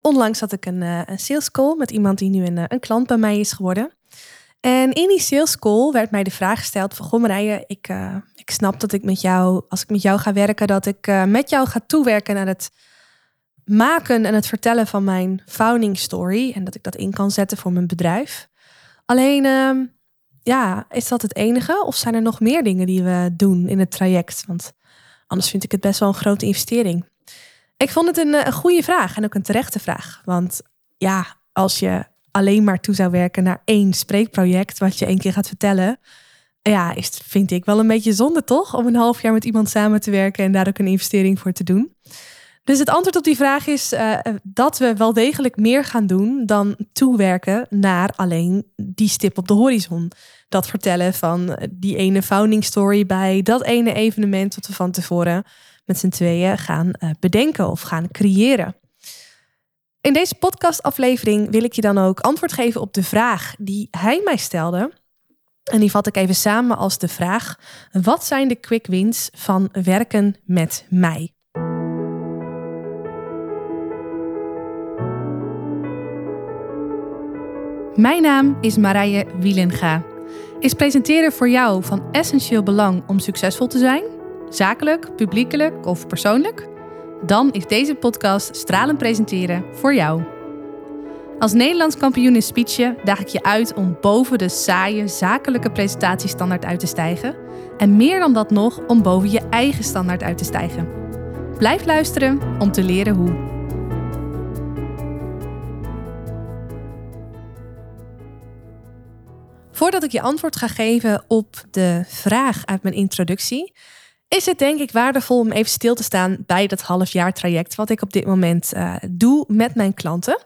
Onlangs had ik een, uh, een sales call met iemand die nu een, uh, een klant bij mij is geworden. En in die sales call werd mij de vraag gesteld van... Goh ik, uh, ik snap dat ik met jou, als ik met jou ga werken... dat ik met jou ga toewerken aan het maken en het vertellen van mijn founding story. En dat ik dat in kan zetten voor mijn bedrijf. Alleen, ehm, ja, is dat het enige? Of zijn er nog meer dingen die we doen in het traject? Want anders vind ik het best wel een grote investering. Ik vond het een, eh, een goede vraag en ook een terechte vraag. Want ja, als je alleen maar toe zou werken naar één spreekproject, wat je één keer gaat vertellen, ja, is, vind ik wel een beetje zonde toch? Om een half jaar met iemand samen te werken en daar ook een investering voor te doen. Dus het antwoord op die vraag is uh, dat we wel degelijk meer gaan doen dan toewerken naar alleen die stip op de horizon. Dat vertellen van die ene founding story bij dat ene evenement dat we van tevoren met z'n tweeën gaan uh, bedenken of gaan creëren. In deze podcastaflevering wil ik je dan ook antwoord geven op de vraag die hij mij stelde. En die vat ik even samen als de vraag: wat zijn de quick wins van werken met mij? Mijn naam is Marije Wielenga. Is presenteren voor jou van essentieel belang om succesvol te zijn? Zakelijk, publiekelijk of persoonlijk? Dan is deze podcast Stralend Presenteren voor jou. Als Nederlands kampioen in speechen daag ik je uit om boven de saaie zakelijke presentatiestandaard uit te stijgen. En meer dan dat nog om boven je eigen standaard uit te stijgen. Blijf luisteren om te leren hoe. Voordat ik je antwoord ga geven op de vraag uit mijn introductie, is het denk ik waardevol om even stil te staan bij dat halfjaar traject wat ik op dit moment uh, doe met mijn klanten.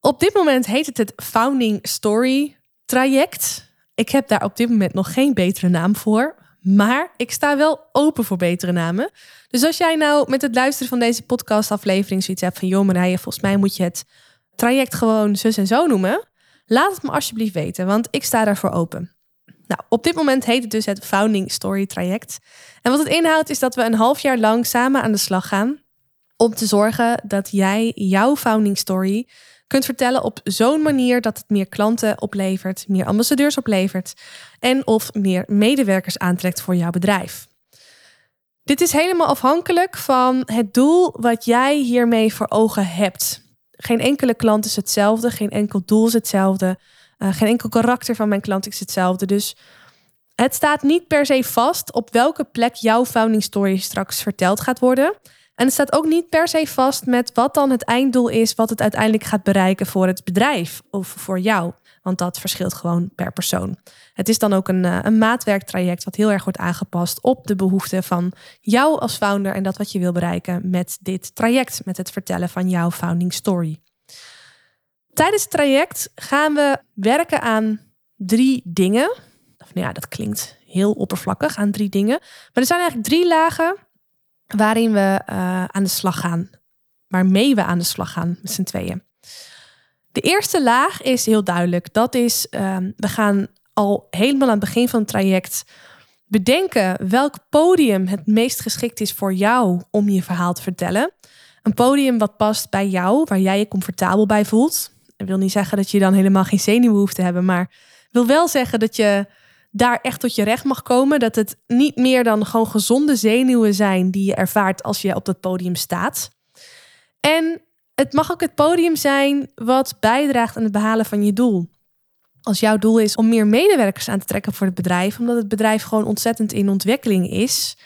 Op dit moment heet het het Founding Story traject. Ik heb daar op dit moment nog geen betere naam voor, maar ik sta wel open voor betere namen. Dus als jij nou met het luisteren van deze podcastaflevering zoiets hebt van joh Marije, volgens mij moet je het traject gewoon zus en zo noemen Laat het me alsjeblieft weten, want ik sta daarvoor open. Nou, op dit moment heet het dus het Founding Story traject. En wat het inhoudt is dat we een half jaar lang samen aan de slag gaan om te zorgen dat jij jouw founding story kunt vertellen op zo'n manier dat het meer klanten oplevert, meer ambassadeurs oplevert en of meer medewerkers aantrekt voor jouw bedrijf. Dit is helemaal afhankelijk van het doel wat jij hiermee voor ogen hebt. Geen enkele klant is hetzelfde, geen enkel doel is hetzelfde, uh, geen enkel karakter van mijn klant is hetzelfde. Dus het staat niet per se vast op welke plek jouw founding story straks verteld gaat worden. En het staat ook niet per se vast met wat dan het einddoel is, wat het uiteindelijk gaat bereiken voor het bedrijf of voor jou. Want dat verschilt gewoon per persoon. Het is dan ook een, eh, een maatwerktraject wat heel erg wordt aangepast op de behoeften van jou als founder en dat wat je wil bereiken met dit traject, met het vertellen van jouw founding story. Tijdens het traject gaan we werken aan drie dingen. Of nou ja, dat klinkt heel oppervlakkig aan drie dingen. Maar er zijn eigenlijk drie lagen waarin we uh, aan de slag gaan. Waarmee we aan de slag gaan met z'n tweeën. De eerste laag is heel duidelijk. Dat is, uh, we gaan al helemaal aan het begin van het traject bedenken welk podium het meest geschikt is voor jou om je verhaal te vertellen. Een podium wat past bij jou, waar jij je comfortabel bij voelt. Ik wil niet zeggen dat je dan helemaal geen zenuwen hoeft te hebben, maar wil wel zeggen dat je daar echt tot je recht mag komen. Dat het niet meer dan gewoon gezonde zenuwen zijn die je ervaart als je op dat podium staat. En het mag ook het podium zijn wat bijdraagt aan het behalen van je doel. Als jouw doel is om meer medewerkers aan te trekken voor het bedrijf, omdat het bedrijf gewoon ontzettend in ontwikkeling is,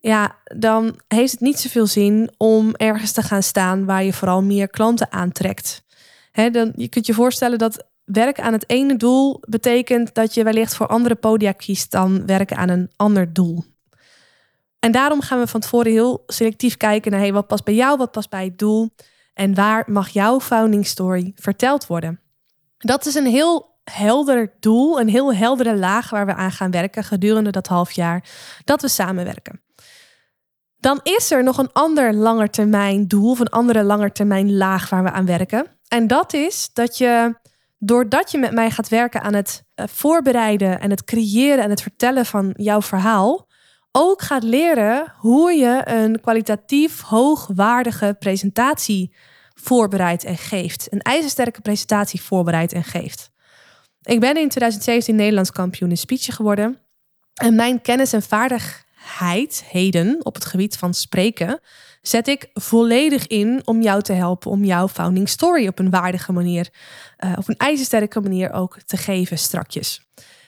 ja, dan heeft het niet zoveel zin om ergens te gaan staan waar je vooral meer klanten aantrekt. He, dan, je kunt je voorstellen dat werken aan het ene doel betekent dat je wellicht voor andere podia kiest dan werken aan een ander doel. En daarom gaan we van tevoren heel selectief kijken naar hey, wat past bij jou, wat past bij het doel en waar mag jouw founding story verteld worden. Dat is een heel helder doel, een heel heldere laag waar we aan gaan werken gedurende dat half jaar dat we samenwerken. Dan is er nog een ander langetermijn doel of een andere langetermijn laag waar we aan werken. En dat is dat je, doordat je met mij gaat werken aan het eh, voorbereiden en het creëren en het vertellen van jouw verhaal, ook gaat leren hoe je een kwalitatief hoogwaardige presentatie voorbereidt en geeft. Een ijzersterke presentatie voorbereidt en geeft. Ik ben in 2017 Nederlands kampioen in speech geworden. En mijn kennis en vaardigheid, heden op het gebied van spreken, zet ik volledig in om jou te helpen om jouw founding story op een waardige manier, uh, op een ijzersterke manier ook te geven strakjes.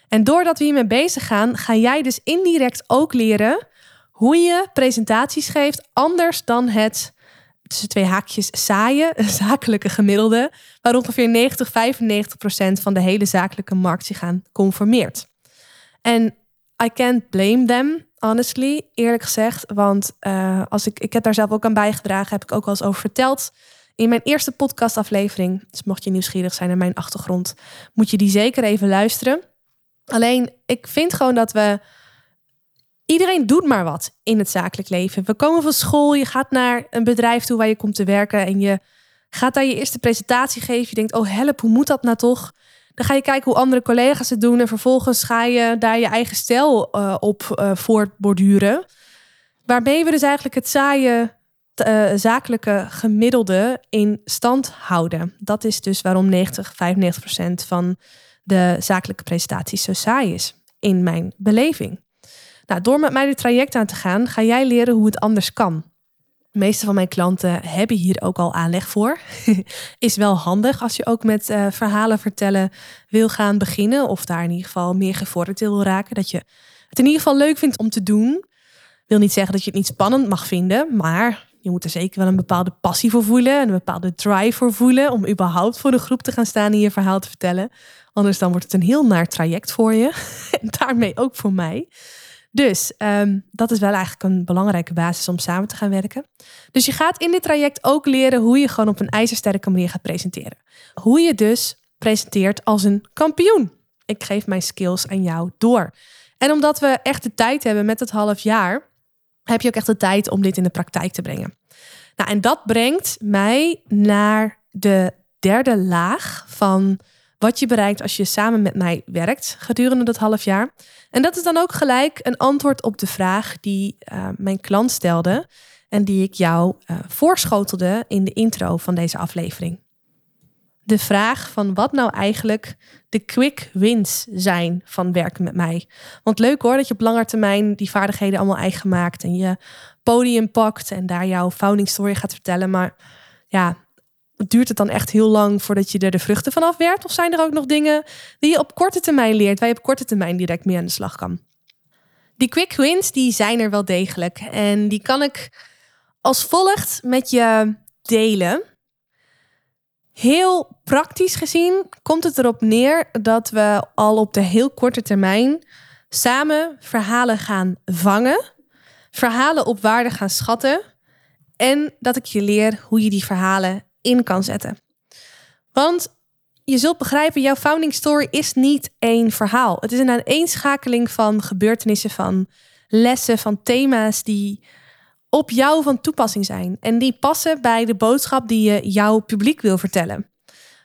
En doordat we hiermee bezig gaan, ga jij dus indirect ook leren hoe je presentaties geeft anders dan het tussen twee haakjes saaie, zakelijke gemiddelde, waar ongeveer 90, 95 procent van de hele zakelijke markt zich aan conformeert. En I can't blame them, honestly, eerlijk gezegd. Want uh, als ik, ik heb daar zelf ook aan bijgedragen, heb ik ook wel eens over verteld. In mijn eerste podcastaflevering, dus mocht je nieuwsgierig zijn naar mijn achtergrond, moet je die zeker even luisteren. Alleen, ik vind gewoon dat we. Iedereen doet maar wat in het zakelijk leven. We komen van school, je gaat naar een bedrijf toe waar je komt te werken en je gaat daar je eerste presentatie geven. Je denkt, oh help, hoe moet dat nou toch? Dan ga je kijken hoe andere collega's het doen en vervolgens ga je daar je eigen stijl uh, op uh, voortborduren. Waarmee we dus eigenlijk het saaie uh, zakelijke gemiddelde in stand houden. Dat is dus waarom 90, 95 procent van de zakelijke presentaties zo saai is, in mijn beleving. Nou, door met mij dit traject aan te gaan, ga jij leren hoe het anders kan. De meeste van mijn klanten hebben hier ook al aanleg voor. is wel handig als je ook met uh, verhalen vertellen wil gaan beginnen. Of daar in ieder geval meer gevorderd wil raken. Dat je het in ieder geval leuk vindt om te doen. Wil niet zeggen dat je het niet spannend mag vinden. Maar je moet er zeker wel een bepaalde passie voor voelen. En een bepaalde drive voor voelen. Om überhaupt voor de groep te gaan staan en je verhaal te vertellen. Anders dan wordt het een heel naar traject voor je. en daarmee ook voor mij. Dus um, dat is wel eigenlijk een belangrijke basis om samen te gaan werken. Dus je gaat in dit traject ook leren hoe je gewoon op een ijzersterke manier gaat presenteren. Hoe je dus presenteert als een kampioen. Ik geef mijn skills aan jou door. En omdat we echt de tijd hebben met het half jaar, heb je ook echt de tijd om dit in de praktijk te brengen. Nou, en dat brengt mij naar de derde laag van wat je bereikt als je samen met mij werkt gedurende dat half jaar. En dat is dan ook gelijk een antwoord op de vraag die uh, mijn klant stelde en die ik jou uh, voorschotelde in de intro van deze aflevering. De vraag van wat nou eigenlijk de quick wins zijn van werken met mij. Want leuk hoor dat je op lange termijn die vaardigheden allemaal eigen maakt en je podium pakt en daar jouw founding story gaat vertellen. Maar ja, duurt het dan echt heel lang voordat je er de vruchten van afwerpt? Of zijn er ook nog dingen die je op korte termijn leert, waar je op korte termijn direct mee aan de slag kan? Die quick wins, die zijn er wel degelijk. En die kan ik als volgt met je delen. Heel praktisch gezien komt het erop neer dat we al op de heel korte termijn samen verhalen gaan vangen, verhalen op waarde gaan schatten en dat ik je leer hoe je die verhalen in kan zetten. Want je zult begrijpen, jouw founding story is niet één verhaal. Het is een aaneenschakeling van gebeurtenissen, van lessen, van thema's die op jou van toepassing zijn. En die passen bij de boodschap die je jouw publiek wil vertellen.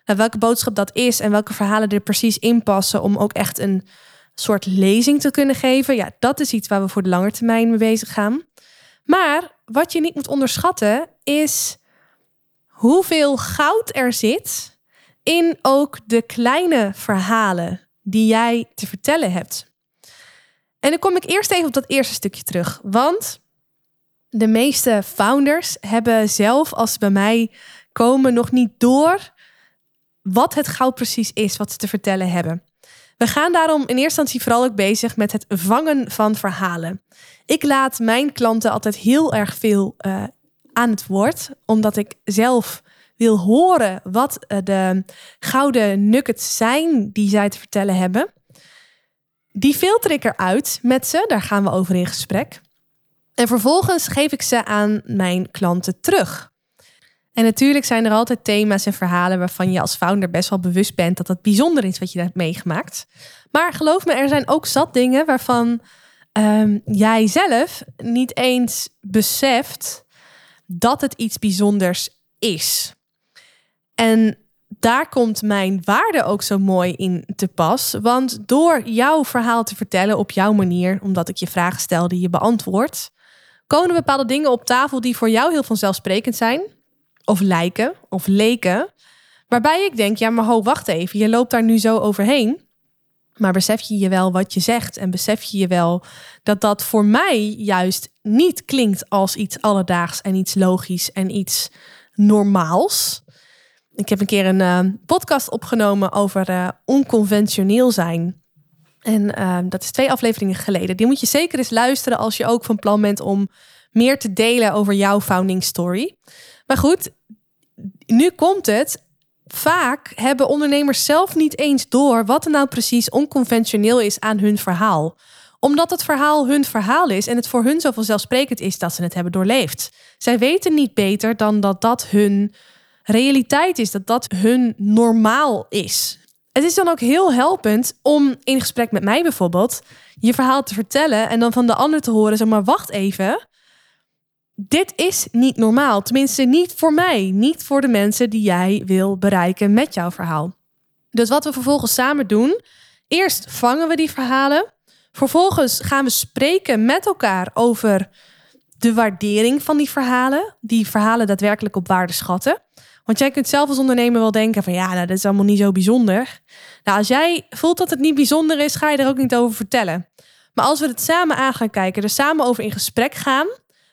Welke boodschap dat is en welke verhalen er precies in passen om ook echt een soort lezing te kunnen geven. Ja, dat is iets waar we voor de lange termijn mee bezig gaan. Maar wat je niet moet onderschatten is hoeveel goud er zit in ook de kleine verhalen die jij te vertellen hebt. En dan kom ik eerst even op dat eerste stukje terug. Want de meeste founders hebben zelf, als ze bij mij komen, nog niet door wat het goud precies is wat ze te vertellen hebben. We gaan daarom in eerste instantie vooral ook bezig met het vangen van verhalen. Ik laat mijn klanten altijd heel erg veel uh, aan het woord, omdat ik zelf wil horen wat eh, de gouden nuggets zijn die zij te vertellen hebben. Die filter ik eruit met ze, daar gaan we over in gesprek. En vervolgens geef ik ze aan mijn klanten terug. En natuurlijk zijn er altijd thema's en verhalen waarvan je als founder best wel bewust bent dat het bijzonder is wat je hebt meegemaakt. Maar geloof me, er zijn ook zat dingen waarvan um, jij zelf niet eens beseft dat het iets bijzonders is. En daar komt mijn waarde ook zo mooi in te pas. Want door jouw verhaal te vertellen op jouw manier, omdat ik je vragen stel die je beantwoordt, komen bepaalde dingen op tafel die voor jou heel vanzelfsprekend zijn. of lijken of leken. Waarbij ik denk, ja, maar ho, wacht even. Je loopt daar nu zo overheen. Maar besef je je wel wat je zegt? En besef je je wel dat dat voor mij juist niet klinkt als iets alledaags en iets logisch en iets normaals? Ik heb een keer een uh, podcast opgenomen over uh, onconventioneel zijn. En uh, dat is twee afleveringen geleden. Die moet je zeker eens luisteren als je ook van plan bent om meer te delen over jouw founding story. Maar goed, nu komt het. Vaak hebben ondernemers zelf niet eens door wat er nou precies onconventioneel is aan hun verhaal. Omdat het verhaal hun verhaal is en het voor hun zo vanzelfsprekend is dat ze het hebben doorleefd. Zij weten niet beter dan dat dat hun realiteit is, dat dat hun normaal is. Het is dan ook heel helpend om in gesprek met mij bijvoorbeeld je verhaal te vertellen en dan van de ander te horen, zeg maar, wacht even. Dit is niet normaal. Tenminste, niet voor mij. Niet voor de mensen die jij wil bereiken met jouw verhaal. Dus wat we vervolgens samen doen. Eerst vangen we die verhalen. Vervolgens gaan we spreken met elkaar over de waardering van die verhalen. Die verhalen daadwerkelijk op waarde schatten. Want jij kunt zelf als ondernemer wel denken van ja, nou, dat is allemaal niet zo bijzonder. Nou, als jij voelt dat het niet bijzonder is, ga je er ook niet over vertellen. Maar als we het samen aan gaan kijken, er samen over in gesprek gaan,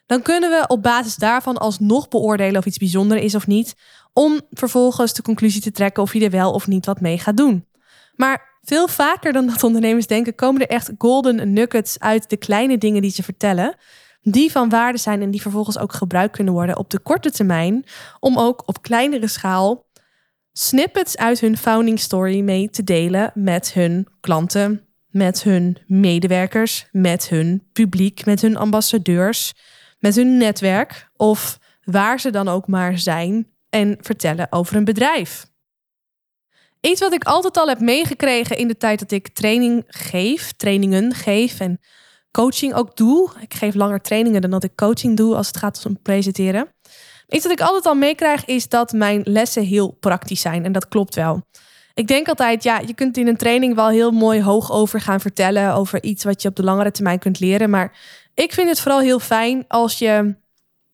dan kunnen we op basis daarvan alsnog beoordelen of iets bijzonder is of niet, om vervolgens de conclusie te trekken of je er wel of niet wat mee gaat doen. Maar veel vaker dan dat ondernemers denken, komen er echt golden nuggets uit de kleine dingen die ze vertellen die van waarde zijn en die vervolgens ook gebruikt kunnen worden op de korte termijn, om ook op kleinere schaal snippets uit hun founding story mee te delen met hun klanten, met hun medewerkers, met hun publiek, met hun ambassadeurs, met hun netwerk of waar ze dan ook maar zijn en vertellen over een bedrijf. Iets wat ik altijd al heb meegekregen in de tijd dat ik training geef, trainingen geef en coaching ook doe. Ik geef langer trainingen dan dat ik coaching doe als het gaat om presenteren. Iets wat ik altijd al meekrijg is dat mijn lessen heel praktisch zijn. En dat klopt wel. Ik denk altijd, ja, je kunt in een training wel heel mooi hoog over gaan vertellen. Over iets wat je op de langere termijn kunt leren. Maar ik vind het vooral heel fijn als je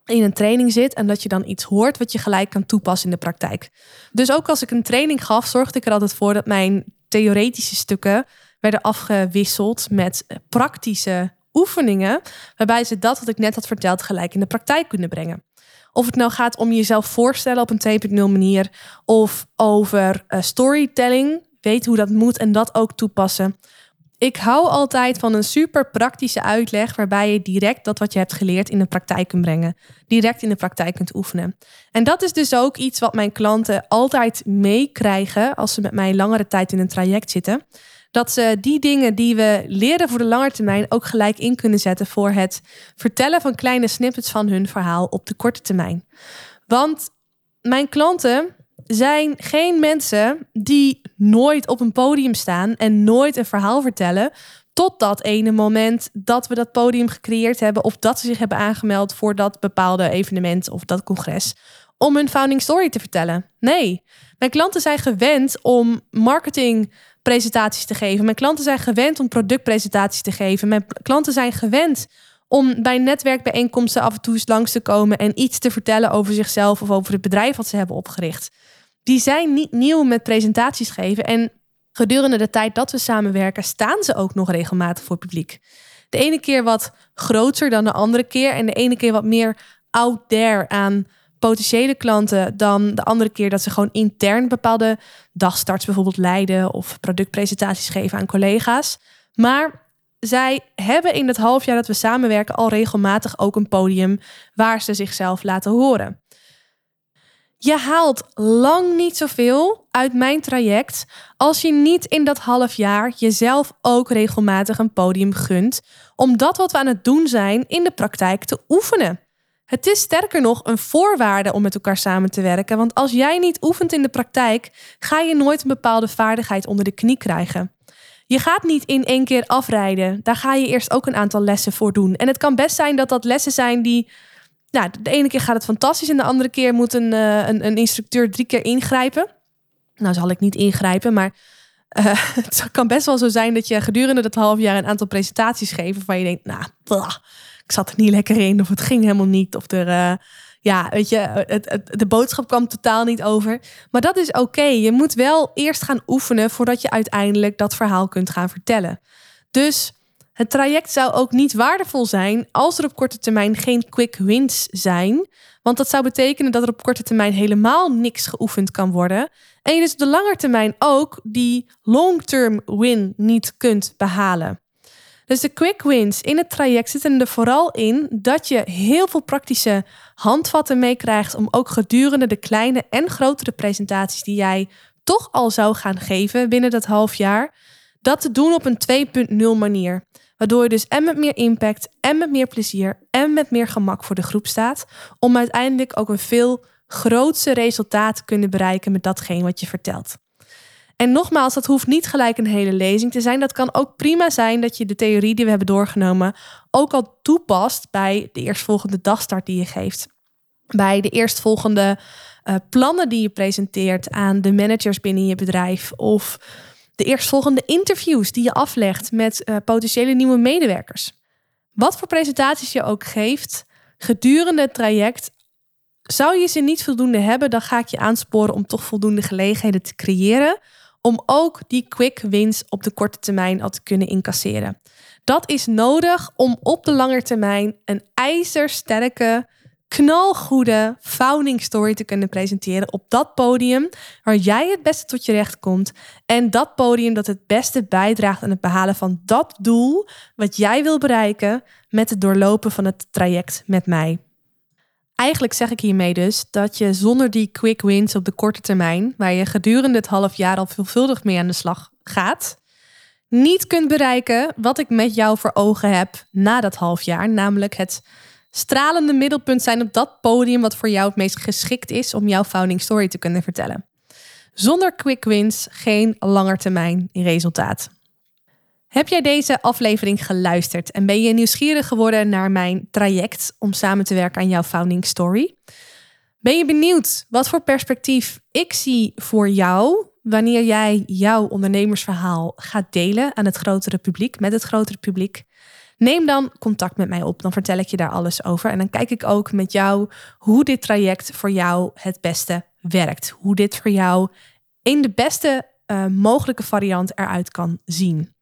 in een training zit en dat je dan iets hoort wat je gelijk kan toepassen in de praktijk. Dus ook als ik een training gaf, zorgde ik er altijd voor dat mijn theoretische stukken werden afgewisseld met praktische oefeningen, waarbij ze dat wat ik net had verteld gelijk in de praktijk kunnen brengen. Of het nou gaat om jezelf voorstellen op een 2.0 manier, of over uh, storytelling, weet hoe dat moet en dat ook toepassen. Ik hou altijd van een super praktische uitleg waarbij je direct dat wat je hebt geleerd in de praktijk kunt brengen. Direct in de praktijk kunt oefenen. En dat is dus ook iets wat mijn klanten altijd meekrijgen als ze met mij langere tijd in een traject zitten dat ze die dingen die we leren voor de lange termijn ook gelijk in kunnen zetten voor het vertellen van kleine snippets van hun verhaal op de korte termijn. Want mijn klanten zijn geen mensen die nooit op een podium staan en nooit een verhaal vertellen. Tot dat ene moment dat we dat podium gecreëerd hebben. Of dat ze zich hebben aangemeld voor dat bepaalde evenement of dat congres. Om hun founding story te vertellen. Nee, mijn klanten zijn gewend om marketing presentaties te geven. Mijn klanten zijn gewend om productpresentaties te geven. Mijn klanten zijn gewend om bij netwerkbijeenkomsten af en toe eens langs te komen en iets te vertellen over zichzelf of over het bedrijf wat ze hebben opgericht. Die zijn niet nieuw met presentaties geven en gedurende de tijd dat we samenwerken staan ze ook nog regelmatig voor publiek. De ene keer wat groter dan de andere keer en de ene keer wat meer out there aan potentiële klanten dan de andere keer dat ze gewoon intern bepaalde dagstarts bijvoorbeeld leiden of productpresentaties geven aan collega's. Maar zij hebben in het half jaar dat we samenwerken al regelmatig ook een podium waar ze zichzelf laten horen. Je haalt lang niet zoveel uit mijn traject als je niet in dat half jaar jezelf ook regelmatig een podium gunt om dat wat we aan het doen zijn in de praktijk te oefenen. Het is sterker nog een voorwaarde om met elkaar samen te werken. Want als jij niet oefent in de praktijk, ga je nooit een bepaalde vaardigheid onder de knie krijgen. Je gaat niet in één keer afrijden. Daar ga je eerst ook een aantal lessen voor doen. En het kan best zijn dat dat lessen zijn die. Nou, de ene keer gaat het fantastisch en de andere keer moet een, uh, een, instructeur drie keer ingrijpen. Nou, zal ik niet ingrijpen, maar uh, het kan best wel zo zijn dat je gedurende dat half jaar een aantal presentaties geeft waarvan je denkt, nou, blah, ik zat er niet lekker in of het ging helemaal niet. Of er, uh, ja, weet je, het, de boodschap kwam totaal niet over. Maar dat is oké. Je moet wel eerst gaan oefenen voordat je uiteindelijk dat verhaal kunt gaan vertellen. Dus het traject zou ook niet waardevol zijn als er op korte termijn geen quick wins zijn. Want dat zou betekenen dat er op korte termijn helemaal niks geoefend kan worden. En je dus op de lange termijn ook die long-term win niet kunt behalen. Dus de quick wins in het traject zitten er vooral in dat je heel veel praktische handvatten meekrijgt om ook gedurende de kleine en grotere presentaties die jij toch al zou gaan geven binnen dat half jaar, dat te doen op een 2.0 manier. Waardoor je dus en met meer impact en met meer plezier en met meer gemak voor de groep staat. Om uiteindelijk ook een veel grootste resultaat te kunnen bereiken met datgene wat je vertelt. En nogmaals, dat hoeft niet gelijk een hele lezing te zijn. Dat kan ook prima zijn dat je de theorie die we hebben doorgenomen ook al toepast bij de eerstvolgende dagstart die je geeft. Bij de eerstvolgende uh, plannen die je presenteert aan de managers binnen je bedrijf. Of de eerstvolgende interviews die je aflegt met uh, potentiële nieuwe medewerkers. Wat voor presentaties je ook geeft, gedurende het traject, zou je ze niet voldoende hebben, dan ga ik je aansporen om toch voldoende gelegenheden te creëren om ook die quick wins op de korte termijn al te kunnen incasseren. Dat is nodig om op de lange termijn een ijzersterke, knalgoede founding story te kunnen presenteren op dat podium waar jij het beste tot je recht komt en dat podium dat het beste bijdraagt aan het behalen van dat doel wat jij wil bereiken met het doorlopen van het traject met mij. Eigenlijk zeg ik hiermee dus dat je zonder die quick wins op de korte termijn, waar je gedurende het half jaar al veelvuldig mee aan de slag gaat, niet kunt bereiken wat ik met jou voor ogen heb na dat half jaar, namelijk het stralende middelpunt zijn op dat podium wat voor jou het meest geschikt is om jouw founding story te kunnen vertellen. Zonder quick wins geen langetermijn resultaat. Heb jij deze aflevering geluisterd en ben je nieuwsgierig geworden naar mijn traject om samen te werken aan jouw founding story? Ben je benieuwd wat voor perspectief ik zie voor jou wanneer jij jouw ondernemersverhaal gaat delen aan het grotere publiek, met het grotere publiek? Neem dan contact met mij op, dan vertel ik je daar alles over. En dan kijk ik ook met jou hoe dit traject voor jou het beste werkt. Hoe dit voor jou in de beste uh, mogelijke variant eruit kan zien.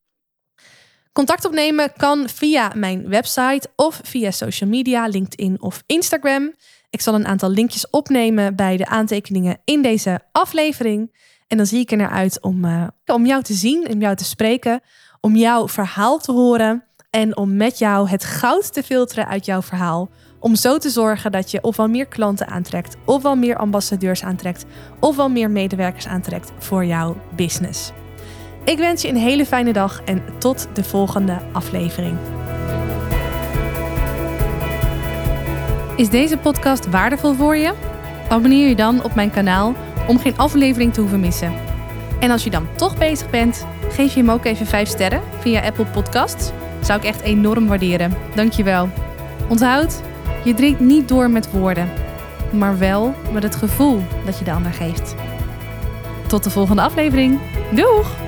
Contact opnemen kan via mijn website of via social media, LinkedIn of Instagram. Ik zal een aantal linkjes opnemen bij de aantekeningen in deze aflevering. En dan zie ik er naar uit om, uh, om jou te zien, om jou te spreken, om jouw verhaal te horen en om met jou het goud te filteren uit jouw verhaal. Om zo te zorgen dat je ofwel meer klanten aantrekt, ofwel meer ambassadeurs aantrekt, ofwel meer medewerkers aantrekt voor jouw business. Ik wens je een hele fijne dag en tot de volgende aflevering. Is deze podcast waardevol voor je? Abonneer je dan op mijn kanaal om geen aflevering te hoeven missen. En als je dan toch bezig bent, geef je hem ook even 5 sterren via Apple Podcasts. Zou ik echt enorm waarderen. Dankjewel. Onthoud, je drinkt niet door met woorden, maar wel met het gevoel dat je de ander geeft. Tot de volgende aflevering. Doeg!